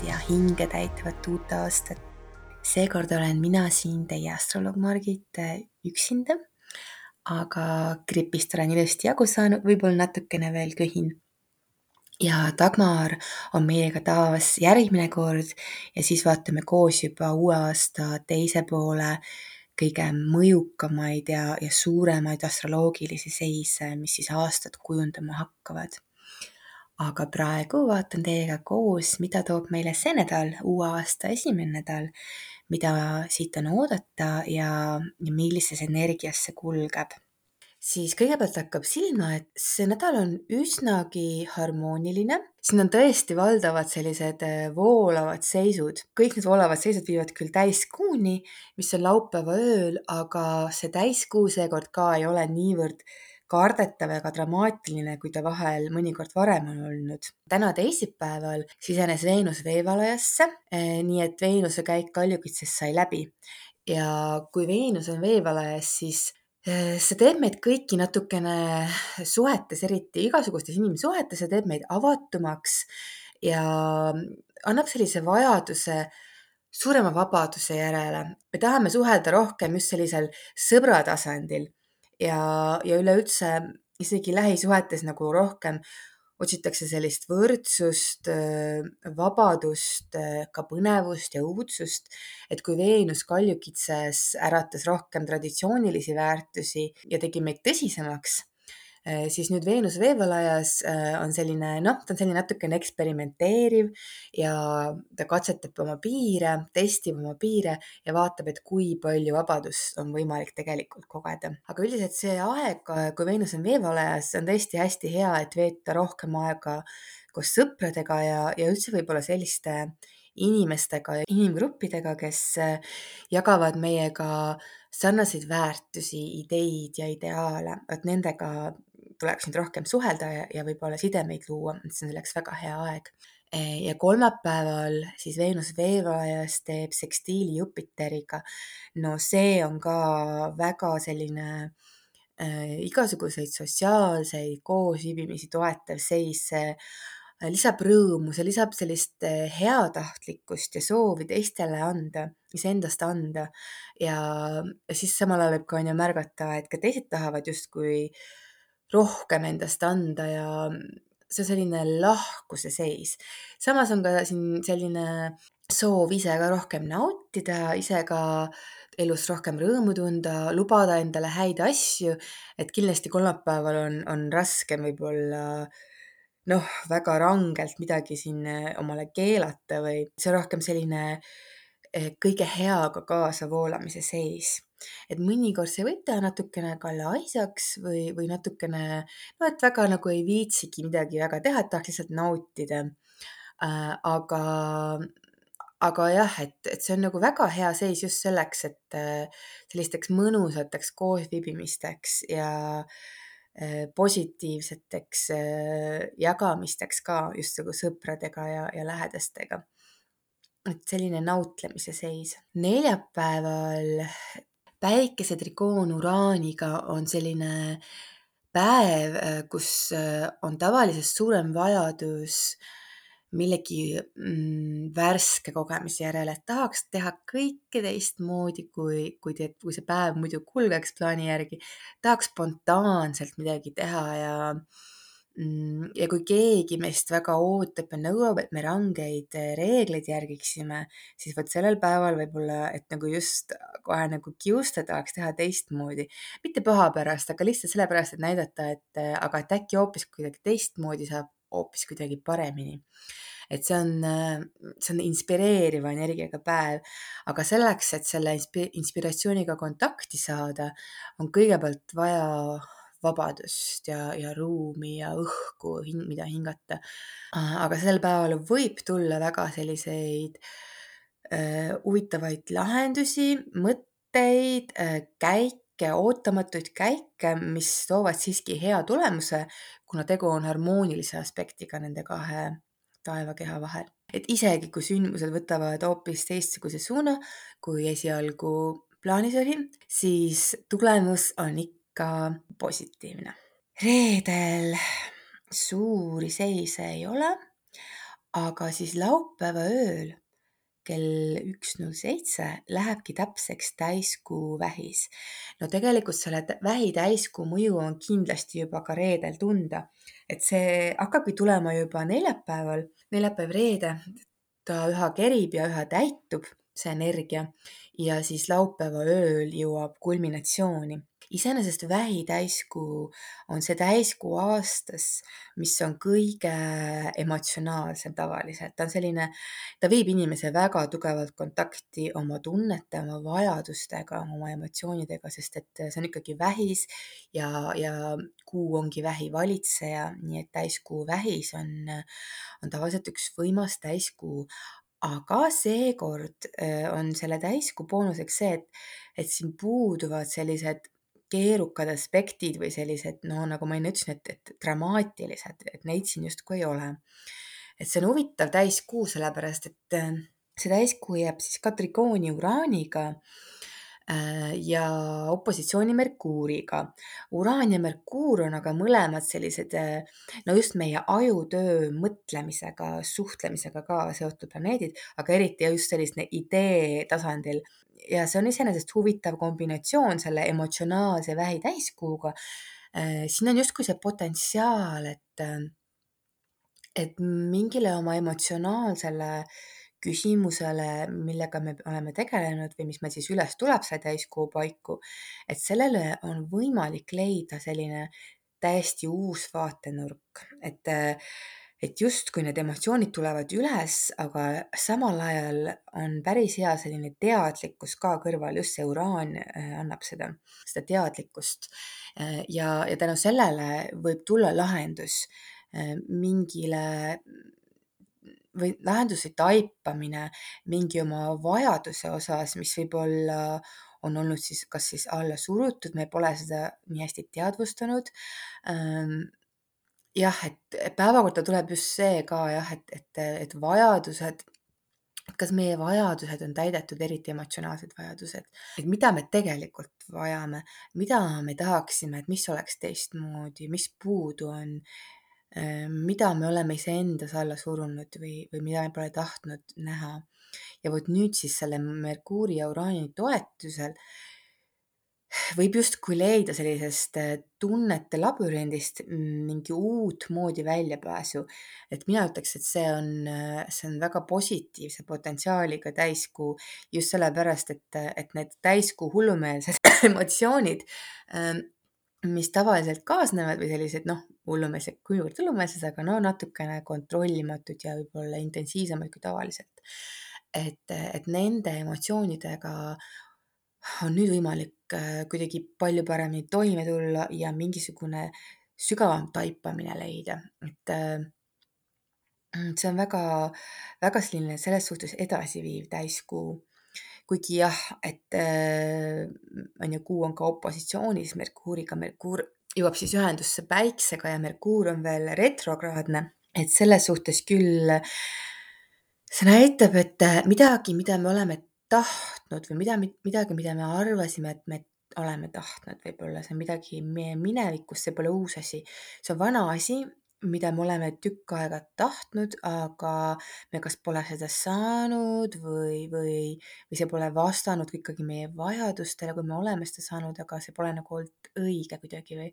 maagilist ja hinge täitvat uut aastat. seekord olen mina siin teie astroloog Margit üksinda, aga gripist olen ilusti jagu saanud, võib-olla natukene veel köhin. ja Dagmar on meiega taas järgmine kord ja siis vaatame koos juba uue aasta teise poole kõige mõjukamaid ja, ja suuremaid astroloogilisi seise, mis siis aastat kujundama hakkavad. Aga praegu vaatan teiega koos, mida toob meile see nädal, uue aasta esimene nädal, mida siit on oodata ja, ja millises energias see kulgeb siis kõigepealt hakkab silma, et see nädal on üsnagi harmooniline. siin on tõesti valdavad sellised äh, voolavad seisud. kõik need voolavad seisud viivad küll täiskuuni, mis on laupäeva ööl, aga see täiskuu seekord ka ei ole niivõrd kardetav ega dramaatiline, kui ta vahel mõnikord varem on olnud. täna teisipäeval sisenes Veenus veevalajasse, äh, nii et Veenuse käik kaljukitses sai läbi ja kui Veenus on veevalajas, siis Äh, see teeb meid kõiki natukene suhetes, eriti igasugustes inimsuhetes, see teeb meid avatumaks ja annab sellise vajaduse suurema vabaduse järele. me tahame suhelda rohkem just sellisel sõbra tasandil ja, ja üleüldse isegi lähisuhetes nagu rohkem otsitakse sellist võrdsust, vabadust, ka põnevust ja õudsust. et kui Veenus kaljukitses äratas rohkem traditsioonilisi väärtusi ja tegi meid tõsisemaks Äh, siis nüüd Veenus veevalajas äh, on selline noh, ta on selline natukene eksperimenteeriv ja ta katsetab oma piire, testib oma piire ja vaatab, et kui palju vabadust on võimalik tegelikult kogeda. aga üldiselt see aeg, kui Veenus on veevalajas, on tõesti hästi hea, et veeta rohkem aega koos sõpradega ja, ja üldse võib-olla selliste inimestega ja inimgruppidega, kes äh, jagavad meiega sarnaseid väärtusi, ideid ja ideaale, et nendega tuleks nüüd rohkem suhelda ja, ja võib-olla sidemeid luua, see on selleks väga hea aeg. E, ja kolmapäeval siis Veenus veevalajas teeb sekstiili Jupiteriga. no see on ka väga selline äh, igasuguseid sotsiaalseid koosviibimisi toetav seis see lisab rõõmu, see lisab sellist äh, heatahtlikkust ja soovi teistele anda, iseendast anda. ja siis samal ajal võib ka on ju märgata, et ka teised tahavad justkui äh, rohkem endast anda ja see on selline lahkuse seis. samas on ka siin selline soov ise ka rohkem nautida, ise ka elus rohkem rõõmu tunda, lubada endale häid asju, et kindlasti kolmapäeval on, on raskem võib-olla noh, väga rangelt midagi siin omale keelata või see on rohkem selline eh, kõige heaga kaasa voolamise seis et mõnikord see võib teha natukene ka laisaks või, või natukene, no et väga nagu ei viitsigi midagi väga teha, et tahaks lihtsalt nautida äh,. aga, aga jah, et, et see on nagu väga hea seis just selleks, et äh, sellisteks mõnusateks koosviibimisteks ja äh, positiivseteks äh, jagamisteks ka just nagu sõpradega ja, ja lähedastega et selline nautlemise seis. neljapäeval päikese trikoon Uraaniga on selline päev, äh, kus äh, on tavalisest suurem vajadus millegi mm, värske kogemise järele, et tahaks teha kõike teistmoodi, kui, kui te, kui see päev muidu kulgeks plaani järgi. tahaks spontaanselt midagi teha ja Mm, ja kui keegi meist väga ootab ja nõuab, et me rangeid eh, reegleid järgiksime, siis vot sellel päeval võib-olla, et nagu just kohe nagu kiusta tahaks teha teistmoodi. mitte paha pärast, aga lihtsalt sellepärast, et näidata, et eh, aga et äkki hoopis kuidagi teistmoodi saab hoopis kuidagi paremini. et see on, eh, see on inspireeriva energiaga päev, aga selleks, et selle inspiratsiooniga kontakti saada, on kõigepealt vaja vabadust ja, ja ruumi ja õhku, mida hingata. aga sel päeval võib tulla väga selliseid äh, huvitavaid lahendusi, mõtteid äh,, käike, ootamatuid käike, mis toovad siiski hea tulemuse, kuna tegu on harmoonilise aspektiga nende kahe taevakeha vahel. et isegi kui sündmused võtavad hoopis teistsuguse suuna, kui esialgu plaanis oli, siis tulemus on ikka ka positiivne. reedel suuri seise ei ole. aga siis laupäeva ööl kell üks null seitse lähebki täpseks täiskuu vähis. no tegelikult selle vähi täiskuu mõju on kindlasti juba ka reedel tunda, et see hakkabki tulema juba neljapäeval, neljapäev-reede, ta üha kerib ja üha täitub, see energia ja siis laupäeva ööl jõuab kulminatsiooni iseenesest vähitäiskuu on see täiskuu aastas, mis on kõige emotsionaalsem tavaliselt, ta on selline, ta viib inimese väga tugevalt kontakti oma tunnete, oma vajadustega, oma emotsioonidega, sest et see on ikkagi vähis ja, ja kuu ongi vähi valitseja, nii et täiskuu vähis on, on tavaliselt üks võimas täiskuu aga seekord äh, on selle täiskuu boonuseks see, et, et siin puuduvad sellised keerukad aspektid või sellised, no nagu ma enne ütlesin, et, et dramaatilised, et neid siin justkui ei ole. et see on huvitav täiskuu, sellepärast et äh, see täiskuu jääb siis ka trikooni uraaniga äh, ja opositsiooni Merkuuriga. uraan ja Merkuur on aga mõlemad sellised, äh, no just meie ajutöö mõtlemisega, suhtlemisega ka seotud planeedid, aga eriti just sellise idee tasandil ja see on iseenesest huvitav kombinatsioon selle emotsionaalse vähi täiskuuga. Äh, siin on justkui see potentsiaal, et, äh, et mingile oma emotsionaalsele küsimusele, millega me oleme tegelenud või mis meil siis üles tuleb selle täiskuu paiku, et sellele on võimalik leida selline täiesti uus vaatenurk, et äh, et justkui need emotsioonid tulevad üles, aga samal ajal on päris hea selline teadlikkus ka kõrval, just see uraan äh, annab seda, seda teadlikkust. Äh, ja, ja tänu sellele võib tulla lahendus äh, mingile või lahenduse taipamine mingi oma vajaduse osas, mis võib-olla on olnud siis kas siis alla surutud, me pole seda nii hästi teadvustanud ähm, jah, et päevakorda tuleb just see ka jah, et, et, et vajadused, kas meie vajadused on täidetud, eriti emotsionaalsed vajadused, et mida me tegelikult vajame, mida me tahaksime, et mis oleks teistmoodi, mis puudu on, mida me oleme iseendas alla surunud või, või mida me pole tahtnud näha. ja vot nüüd siis selle Merkuuri ja Uraani toetusel võib justkui leida sellisest äh, tunnete labürindist mingi uut moodi väljapääsu. et mina ütleks, et see on, äh, see on väga positiivse potentsiaaliga täiskuu just sellepärast, et, et need täiskuu hullumeelsed emotsioonid, ähm, mis tavaliselt kaasnevad või sellised noh, hullumeelsed, kuivõrd hullumeelsed, aga no natukene kontrollimatud ja võib-olla intensiivsemad kui tavaliselt. et, et nende emotsioonidega on nüüd võimalik äh, kuidagi palju paremini toime tulla ja mingisugune sügavam taipamine leida, et äh, see on väga, väga selline selles suhtes edasiviiv täiskuu. kuigi jah, et äh, on ju, kuu on ka opositsioonis Merkuuriga, Merkuur jõuab siis ühendusse Päiksega ja Merkuur on veel retrograadne, et selles suhtes küll see näitab, et midagi, mida me oleme tahtnud või mida, midagi, mida me arvasime, et me oleme tahtnud, võib-olla see on midagi meie minevikus, see pole uus asi, see on vana asi, mida me oleme tükk aega tahtnud, aga me kas pole seda saanud või, või, või see pole vastanud ikkagi meie vajadustele, kui me oleme seda saanud, aga see pole nagu olnud õige kuidagi või.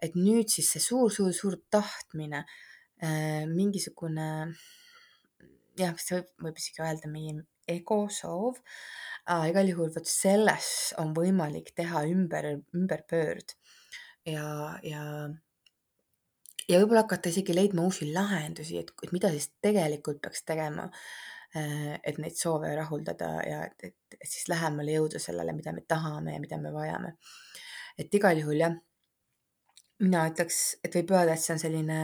et nüüd siis see suur-suur-suur tahtmine äh,, mingisugune jah, vist võib, võib isegi öelda meie ego soov äh,. igal juhul vot selles on võimalik teha ümber, ümberpöörd ja, ja, ja võib-olla hakata isegi leidma uusi lahendusi, et, et mida siis tegelikult peaks tegema äh,. et neid soove rahuldada ja et, et, et siis lähemale jõuda sellele, mida me tahame ja mida me vajame. et igal juhul jah, mina ütleks, et võib öelda, et see on selline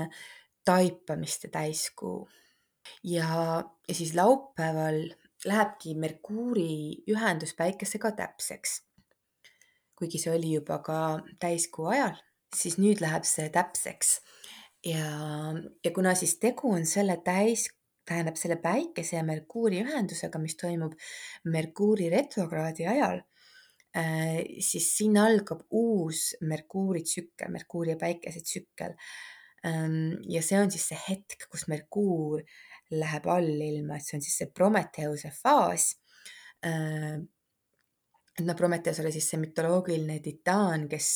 taipamiste täiskuu ja, ja siis laupäeval lähebki Merkuuri ühendus Päikesega täpseks. kuigi see oli juba ka täiskuu ajal, siis nüüd läheb see täpseks. ja, ja kuna siis tegu on selle täis, tähendab selle Päikese ja Merkuuri ühendusega, mis toimub Merkuuri retrokraadi ajal äh,, siis siin algab uus Merkuuri tsükkel, Merkuuri ja Päikese tsükkel Ähm, ja see on siis see hetk, kus Merkuur läheb allilma, et see on siis see Prometheuse faas. Äh, noh, Prometheus oli siis see mütoloogiline titaan, kes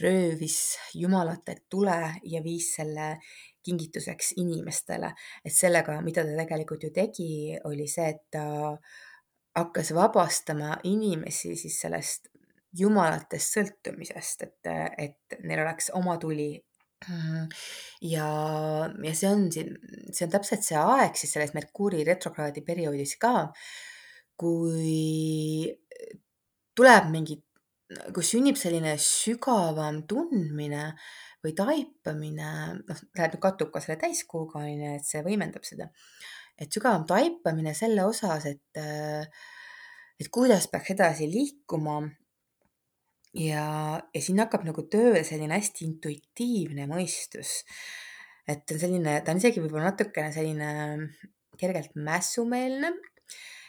röövis jumalatelt tule ja viis selle kingituseks inimestele. et sellega, mida ta tegelikult ju tegi, oli see, et ta hakkas vabastama inimesi siis sellest jumalatest sõltumisest, et, et neil oleks oma tuli. Ja, ja see on siin, see on täpselt see aeg siis selles Merkuuri retrokraadi perioodis ka, kui tuleb mingi, kui sünnib selline sügavam tundmine või taipamine, noh, läheb nüüd kattub ka selle täiskuuga, on ju, et see võimendab seda. et sügavam taipamine selle osas, et, et kuidas peaks edasi liikuma. Ja, ja siin hakkab nagu tööle selline hästi intuitiivne mõistus. et ta on selline, ta on isegi võib-olla natukene selline kergelt mässumeelne.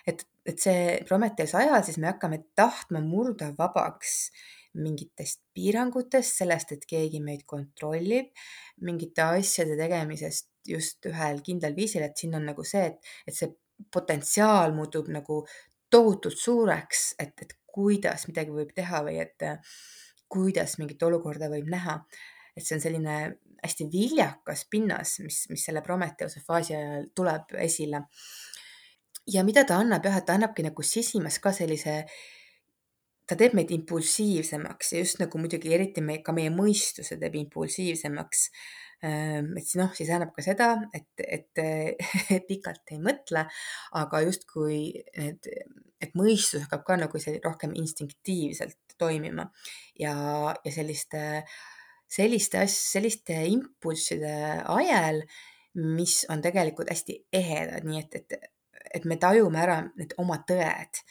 et, et see Prometheuse ajal siis me hakkame tahtma murda vabaks mingitest piirangutest, sellest, et keegi meid kontrollib, mingite asjade tegemisest just ühel kindlal viisil, et siin on nagu see, et, et see potentsiaal muutub nagu tohutult suureks, et, et kuidas midagi võib teha või et kuidas mingit olukorda võib näha. et see on selline hästi viljakas pinnas, mis, mis selle Prometheuse faasi ajal tuleb esile. ja mida ta annab jah, et ta annabki nagu sisimas ka sellise äh, ta teeb meid impulsiivsemaks ja just nagu muidugi eriti me, ka meie mõistuse teeb impulsiivsemaks. Ehm, et noh, siis tähendab ka seda, et, et pikalt ei mõtle, aga justkui need, et mõistus hakkab ka nagu see rohkem instinktiivselt toimima. Ja, ja selliste, selliste asj-, selliste impulsside ajel, mis on tegelikult hästi ehedad, nii et, et, et me tajume ära need oma tõed.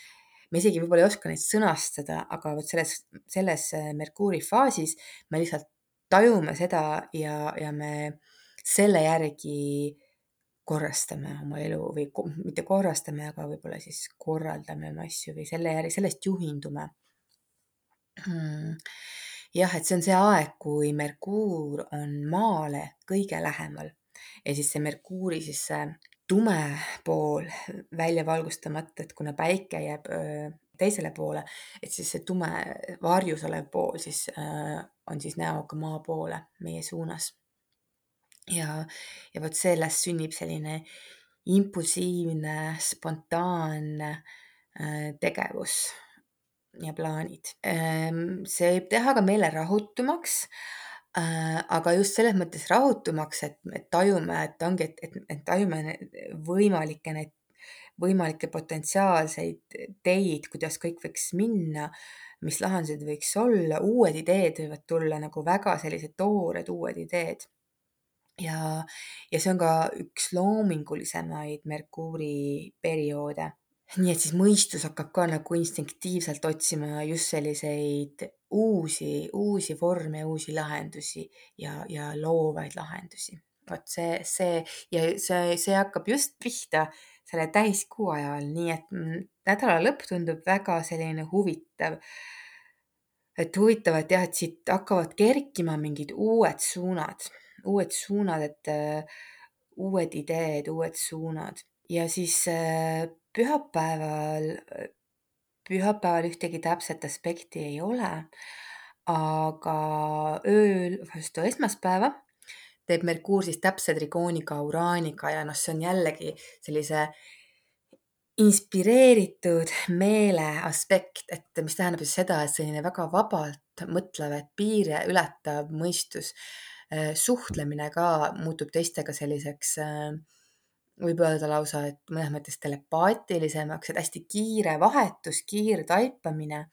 Me isegi võib-olla ei oska neid sõnastada, aga vot selles, selles äh, Merkuuri faasis me lihtsalt tajume seda ja, ja me selle järgi korrastame oma elu või mitte korrastame, aga võib-olla siis korraldame oma asju või selle järgi, sellest juhindume. Hmm.. jah, et see on see aeg, kui Merkuur on Maale kõige lähemal ja siis see Merkuuri siis see tume pool välja valgustamata, et kuna päike jääb teisele poole, et siis see tume varjus olev pool siis on siis näoga maa poole meie suunas. ja, ja vot sellest sünnib selline impulsiivne, spontaanne tegevus ja plaanid. see võib teha ka meele rahutumaks Äh, aga just selles mõttes rahutumaks, et, et tajume, et ongi, et, et, et tajume võimalikke neid, võimalikke potentsiaalseid teid, kuidas kõik võiks minna, mis lahendused võiks olla, uued ideed võivad tulla nagu väga sellised toored uued ideed. ja, ja see on ka üks loomingulisemaid Merkuuri perioode nii et siis mõistus hakkab ka nagu instinktiivselt otsima just selliseid uusi, uusi vorme, uusi lahendusi ja, ja loovaid lahendusi. vot see, see ja see, see hakkab just pihta selle täiskuu ajal, nii et nädala lõpp tundub väga selline huvitav. et huvitav, et jah, et siit hakkavad kerkima mingid uued suunad, uued suunad, et uh, uued ideed, uued suunad ja siis uh, pühapäeval, pühapäeval ühtegi täpset aspekti ei ole, aga ööl vastu esmaspäeva teeb Merkuur siis täpse trigooniga Uraaniga ja noh, see on jällegi sellise inspireeritud meele aspekt, et mis tähendab siis seda, et selline väga vabalt mõtlev, et piire ületav mõistus, äh, suhtlemine ka muutub teistega selliseks äh, võib öelda lausa, et mõnes mõttes telepaatilisemaks, et hästi kiire vahetus, kiire taipamine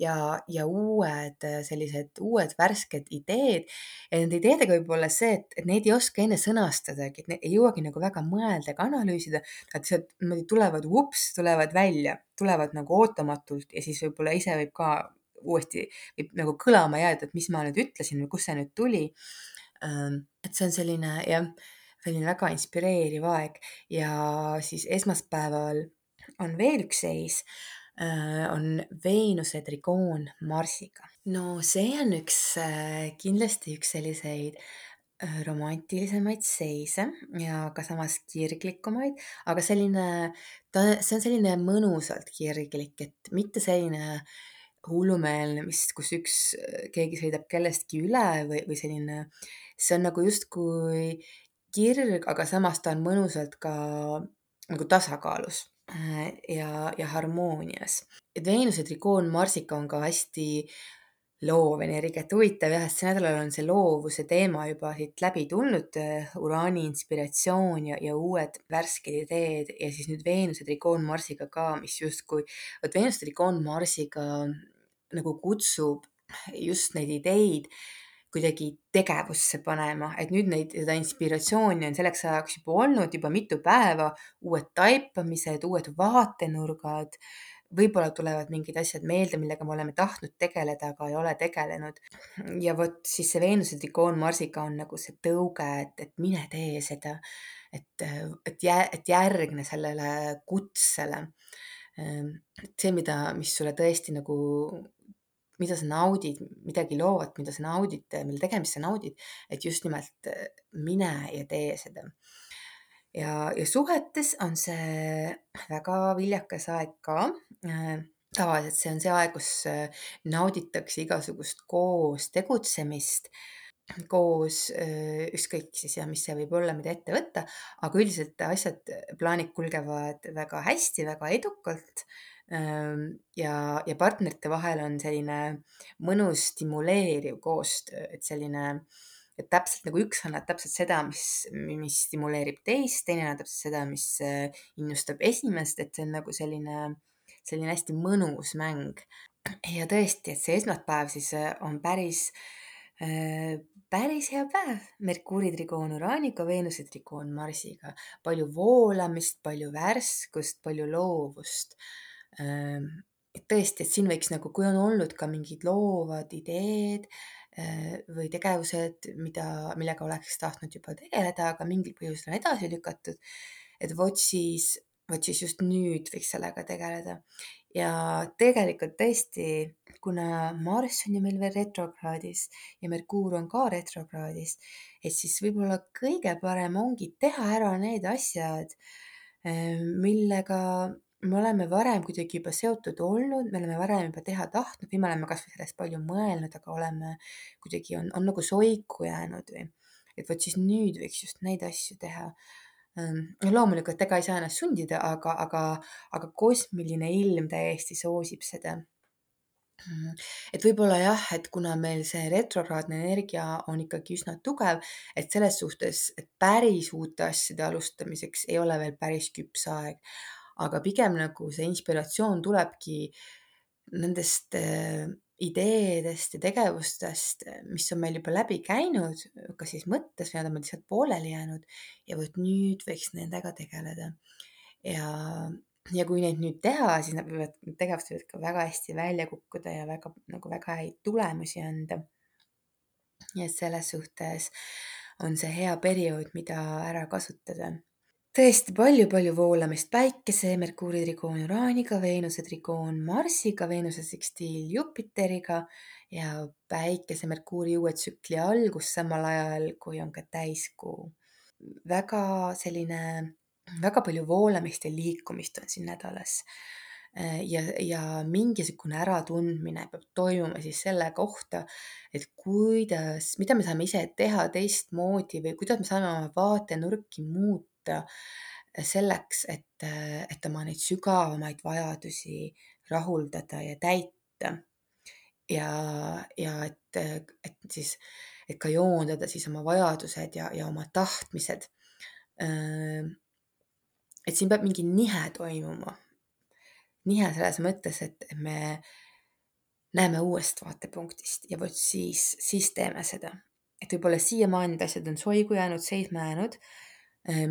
ja, ja uued sellised uued värsked ideed. ja nende ideedega võib olla see, et, et neid ei oska enne sõnastadagi, et ei jõuagi nagu väga mõelda ega analüüsida. Nad lihtsalt niimoodi tulevad, vups, tulevad välja, tulevad nagu ootamatult ja siis võib-olla ise võib ka uuesti võib nagu kõlama jääda, et mis ma nüüd ütlesin või kust see nüüd tuli. et see on selline jah selline väga inspireeriv aeg ja siis esmaspäeval on veel üks seis, äh, on Veenuse trigoon Marsiga. no see on üks, äh, kindlasti üks selliseid äh, romantilisemaid seise ja ka samas kirglikumaid, aga selline, ta, see on selline mõnusalt kirglik, et mitte selline hullumeelne, mis, kus üks, keegi sõidab kellestki üle või, või selline, see on nagu justkui kirg, aga samas ta on mõnusalt ka nagu tasakaalus äh, ja, ja harmoonias. et Veenuse trikoon Marsika on ka hästi loov energia, et huvitav jah, et see nädalal on see loovuse teema juba siit läbi tulnud, uraani inspiratsioon ja, ja uued värsked ideed ja siis nüüd Veenuse trikoon Marsiga ka, mis justkui, vot Veenuse trikoon Marsiga nagu kutsub just neid ideid kuidagi tegevusse panema, et nüüd neid, seda inspiratsiooni on selleks ajaks juba olnud juba mitu päeva, uued taipamised, uued vaatenurgad võib-olla tulevad mingid asjad meelde, millega me oleme tahtnud tegeleda, aga ei ole tegelenud. ja vot siis see Veenuse trikoon Marsika on nagu see tõuge, et, et mine tee seda, et, et jää, et järgne sellele kutsele. see, mida, mis sulle tõesti nagu, mida sa naudid, midagi loovat, mida sa naudid, mille tegemist sa naudid, et just nimelt mine ja tee seda ja, ja suhetes on see väga viljakas aeg ka. Äh, tavaliselt see on see aeg, kus äh, nauditakse igasugust koos tegutsemist, koos äh, ükskõik siis ja mis see võib olla, mida ette võtta, aga üldiselt asjad, plaanid kulgevad väga hästi, väga edukalt ja, ja partnerite vahel on selline mõnus stimuleeriv koostöö, et selline et täpselt nagu üks annab täpselt seda, mis, mis stimuleerib teist, teine annab täpselt seda, mis äh, innustab esimest, et see on nagu selline, selline hästi mõnus mäng. ja tõesti, et see esmaspäev siis äh, on päris äh, päris hea päev. Merkuuri trikoon Uraaniga, Veenuse trikoon Marsiga. palju voolamist, palju värskust, palju loovust. Ähm, et tõesti, et siin võiks nagu, kui on olnud ka mingid loovad ideed Äh, või tegevused, mida, millega oleks tahtnud juba tegeleda, aga mingil põhjusel on edasi lükatud. et vot siis, vot siis just nüüd võiks sellega tegeleda. ja tegelikult tõesti, kuna Marss on ju meil veel retrokraadis ja Merkuur on ka retrokraadis, et siis võib-olla kõige parem ongi teha ära need asjad, äh, millega me oleme varem kuidagi juba seotud olnud, me oleme varem juba teha tahtnud või me oleme kasvõi sellest palju mõelnud, aga oleme kuidagi on, on nagu soiku jäänud või et vot siis nüüd võiks just neid asju teha. Ehm, loomulikult ega ei saa ennast sundida, aga, aga, aga kosmiline ilm täiesti soosib seda et võib-olla jah, et kuna meil see retrokraadne energia on ikkagi üsna tugev, et selles suhtes, et päris uute asjade alustamiseks ei ole veel päris küps aeg aga pigem nagu see inspiratsioon tulebki nendest äh, ideedest ja tegevustest, mis on meil juba läbi käinud, kas siis mõttes või nad on meil lihtsalt pooleli jäänud ja vot nüüd võiks nendega tegeleda. ja, ja kui neid nüüd teha, siis nad võivad, need tegevused võivad ka väga hästi välja kukkuda ja väga nagu väga häid tulemusi anda. nii et selles suhtes on see hea periood, mida ära kasutada tõesti palju-palju voolamist. Päikese, Merkuuri trikoon Uraaniga, Veenuse trikoon Marsiga, Veenuse sekstiil Jupiteriga ja Päikese, Merkuuri uue tsükli algus samal ajal, kui on ka täiskuu. väga selline, väga palju voolamist ja liikumist on siin nädalas. Ja, ja mingisugune äratundmine peab toimuma siis selle kohta, et kuidas, mida me saame ise teha teistmoodi või kuidas me saame oma vaatenurki muuta selleks, et, et oma neid sügavamaid vajadusi rahuldada ja täita. ja, ja et, et siis, et ka joondada siis oma vajadused ja, ja oma tahtmised. et siin peab mingi nihe toimuma. nihe selles mõttes, et me näeme uuest vaatepunktist ja vot siis, siis teeme seda. et võib-olla siiamaani need asjad on soigu jäänud, seisma jäänud Äh,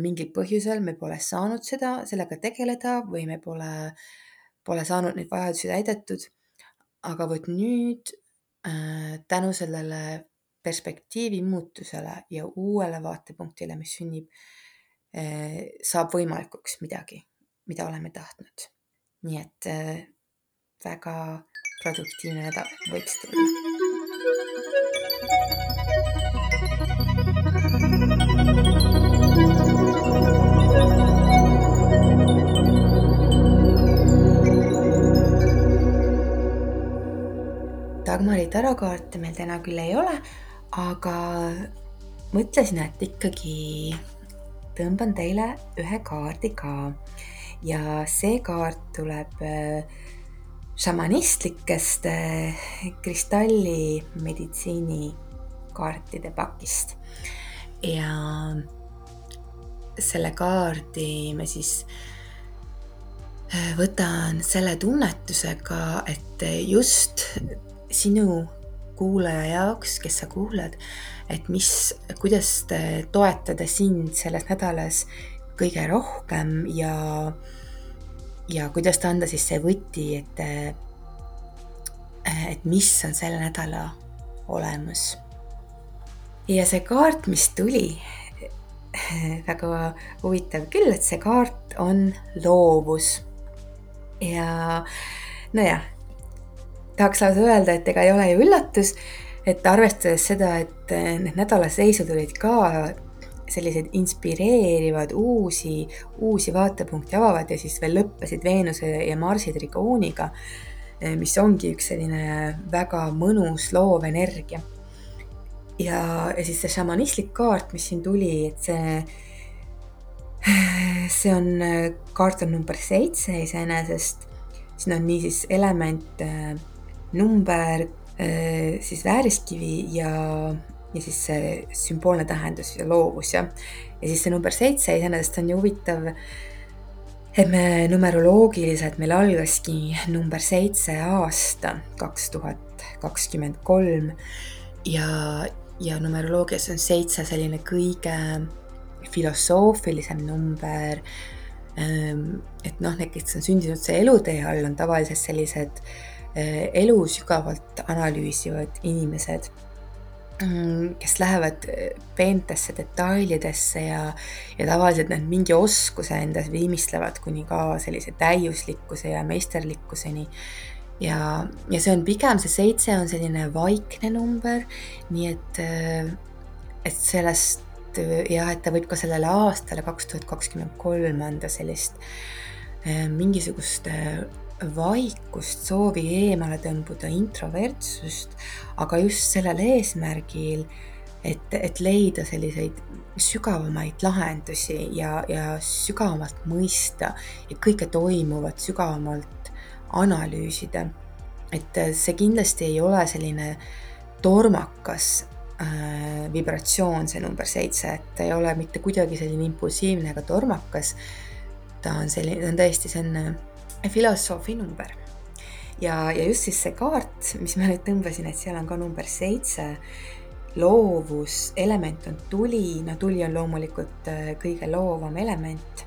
mingil põhjusel me pole saanud seda, sellega tegeleda või me pole, pole saanud neid vajadusi täidetud. aga vot nüüd äh, tänu sellele perspektiivi muutusele ja uuele vaatepunktile, mis sünnib, äh, saab võimalikuks midagi, mida oleme tahtnud. nii et väga produktiivne nädal võiks tulla. Kumari tarokaarte meil täna küll ei ole, aga mõtlesin, et ikkagi tõmban teile ühe kaardi ka. ja see kaart tuleb šamanistlikest kristallimeditsiini kaartide pakist. ja selle kaardi me siis võtan selle tunnetusega, et just sinu kuulaja jaoks, kes sa kuulad, et mis, kuidas toetada sind selles nädalas kõige rohkem ja, ja kuidas anda siis see võti, et, et mis on selle nädala olemus. ja see kaart, mis tuli, väga huvitav küll, et see kaart on loovus ja nojah, tahaks lausa öelda, et ega ei ole ju üllatus, et arvestades seda, et eh, need nädalaseisud olid ka sellised inspireerivad, uusi, uusi vaatepunkte avavad ja siis veel lõppesid Veenuse ja Marsi trigooniga, eh, mis ongi üks selline väga mõnus loov energia. ja, ja siis see šamanistlik kaart, mis siin tuli, et see see on, kaart on number seitse iseenesest. siin on niisiis element, äh, number, äh, siis vääriskivi ja, ja siis see sümboolne tähendus ja loovus ja, ja siis see number seitse iseenesest on ju huvitav et me numeroloogiliselt meil algaski number seitse aasta kaks tuhat kakskümmend kolm ja, ja numeroloogias on seitse selline kõige filosoofilisem number. Ehm, et noh, need, kes on sündinud see elutee all, on tavaliselt sellised eh, elu sügavalt analüüsivad inimesed, mm, kes lähevad eh, peentesse detailidesse ja, ja tavaliselt nad mingi oskuse endas viimistlevad kuni ka sellise täiuslikkuse ja meisterlikkuseni. Ja, ja see on pigem, see seitse on selline vaikne number, nii et, eh, et sellest jah, et ta võib ka sellele aastale kaks tuhat kakskümmend kolm anda sellist äh, mingisugust äh, vaikust, soovi eemale tõmbuda, introvertsust, aga just sellel eesmärgil, et, et leida selliseid sügavamaid lahendusi ja, ja sügavamalt mõista ja kõike toimuvat sügavamalt analüüsida. et see kindlasti ei ole selline tormakas äh, vibratsioon, see number seitse, et ta ei ole mitte kuidagi selline impulsiivne ega tormakas. ta on selline, ta on tõesti, äh, filosoofi number. ja, ja just siis see kaart, mis ma nüüd tõmbasin, et seal on ka number seitse, loovus, element on tuli, no tuli on loomulikult äh, kõige loovam element.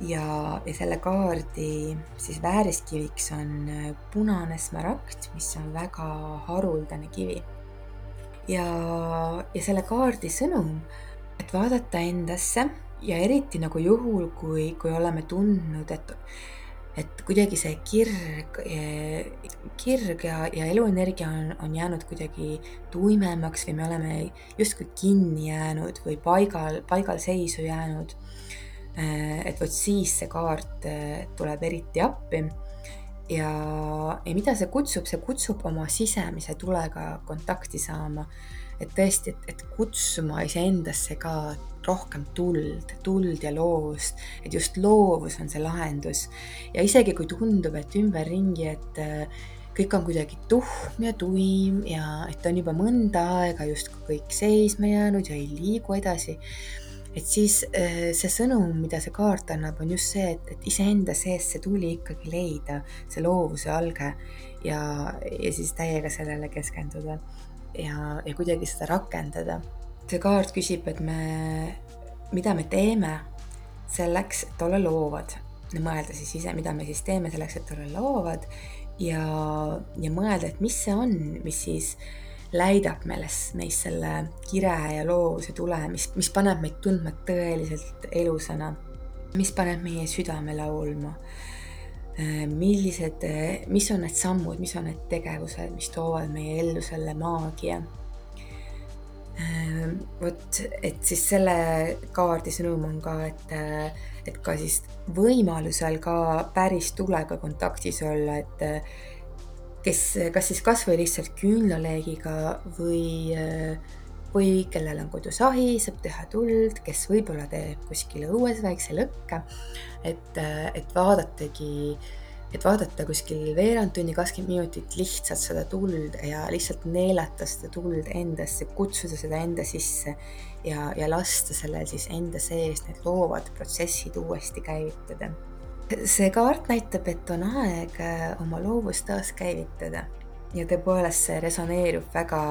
Ja, ja selle kaardi siis vääriskiviks on äh, punane smaragd, mis on väga haruldane kivi. Ja, ja selle kaardi sõnum, et vaadata endasse ja eriti nagu juhul, kui, kui oleme tundnud, et, et kuidagi see kirg, kirg ja, ja eluenergia on, on jäänud kuidagi tuimemaks või me oleme justkui kinni jäänud või paigal, paigalseisu jäänud. et vot siis see kaart tuleb eriti appi ja, ja mida see kutsub, see kutsub oma sisemise tulega kontakti saama. Et tõesti, et, et kutsuma iseendasse ka rohkem tuld, tuld ja loovust, et just loovus on see lahendus. ja isegi kui tundub, et ümberringi, et äh, kõik on kuidagi tuhm ja tuim ja et on juba mõnda aega justkui kõik seisma jäänud ja ei liigu edasi et siis äh, see sõnum, mida see kaart annab, on just see, et, et iseenda sees see tuli ikkagi leida, see loovuse alge ja, ja siis täiega sellele keskenduda ja, ja kuidagi seda rakendada. see kaart küsib, et me, mida me teeme selleks, et olla loovad. mõelda siis ise, mida me siis teeme selleks, et olla loovad ja, ja mõelda, et mis see on, mis siis läidab meeles meis selle kire ja loovuse tule, mis, mis paneb meid tundma tõeliselt elusana, mis paneb meie südame laulma. Äh, millised, mis on need sammud, mis on need tegevused, mis toovad meie ellu selle maagia. Äh, vot, et siis selle kaardi sõnum on ka, et, et ka siis võimalusel ka päris tulega kontaktis olla, et kes kas siis kasvõi lihtsalt küünlaleegiga või, või kellel on kodus ahi, saab teha tuld, kes võib-olla teeb kuskil õues väikse lõkke. et, et vaadatagi, et vaadata kuskil veerand tunni, kakskümmend minutit lihtsalt seda tuld ja lihtsalt neelata seda tuld endasse, kutsuda seda enda sisse ja, ja lasta sellel siis enda sees need loovad protsessid uuesti käivitada see kaart näitab, et on aeg oma loovust taaskäivitada ja tõepoolest see resoneerub väga,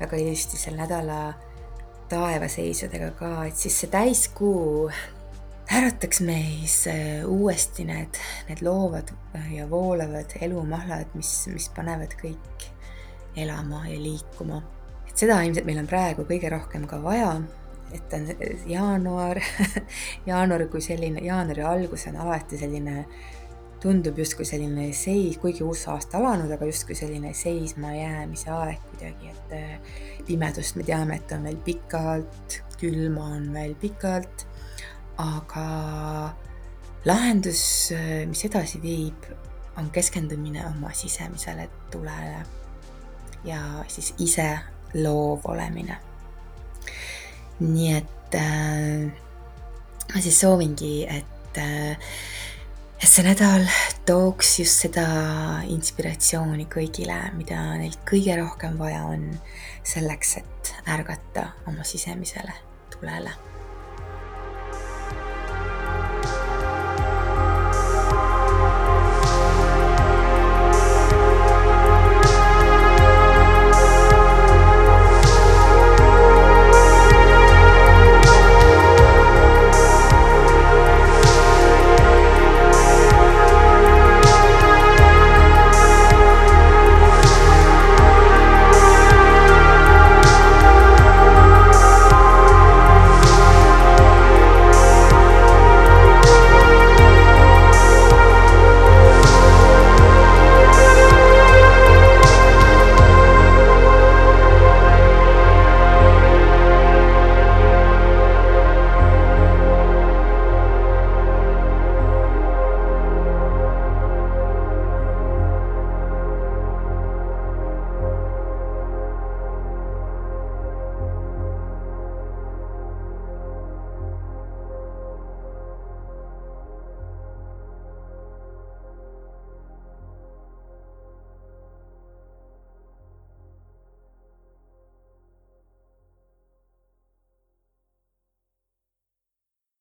väga ilusti sel nädala taevaseisudega ka, et siis see täiskuu ärataks meis äh, uuesti need, need loovad ja voolavad elumahlad, mis, mis panevad kõik elama ja liikuma. et seda ilmselt meil on praegu kõige rohkem ka vaja et on jaanuar jaanuar kui selline, jaanuari algus on alati selline, tundub justkui selline seis, kuigi uus aasta alanud, aga justkui selline seismajäämise aeg kuidagi, et äh, pimedust me teame, et on veel pikalt, külma on veel pikalt, aga lahendus, äh, mis edasi viib, on keskendumine oma sisemisele tulele ja siis ise loov olemine. Nii et äh, ma siis soovingi, et äh, et see nädal tooks just seda inspiratsiooni kõigile, mida neil kõige rohkem vaja on selleks, et ärgata oma sisemisele tulele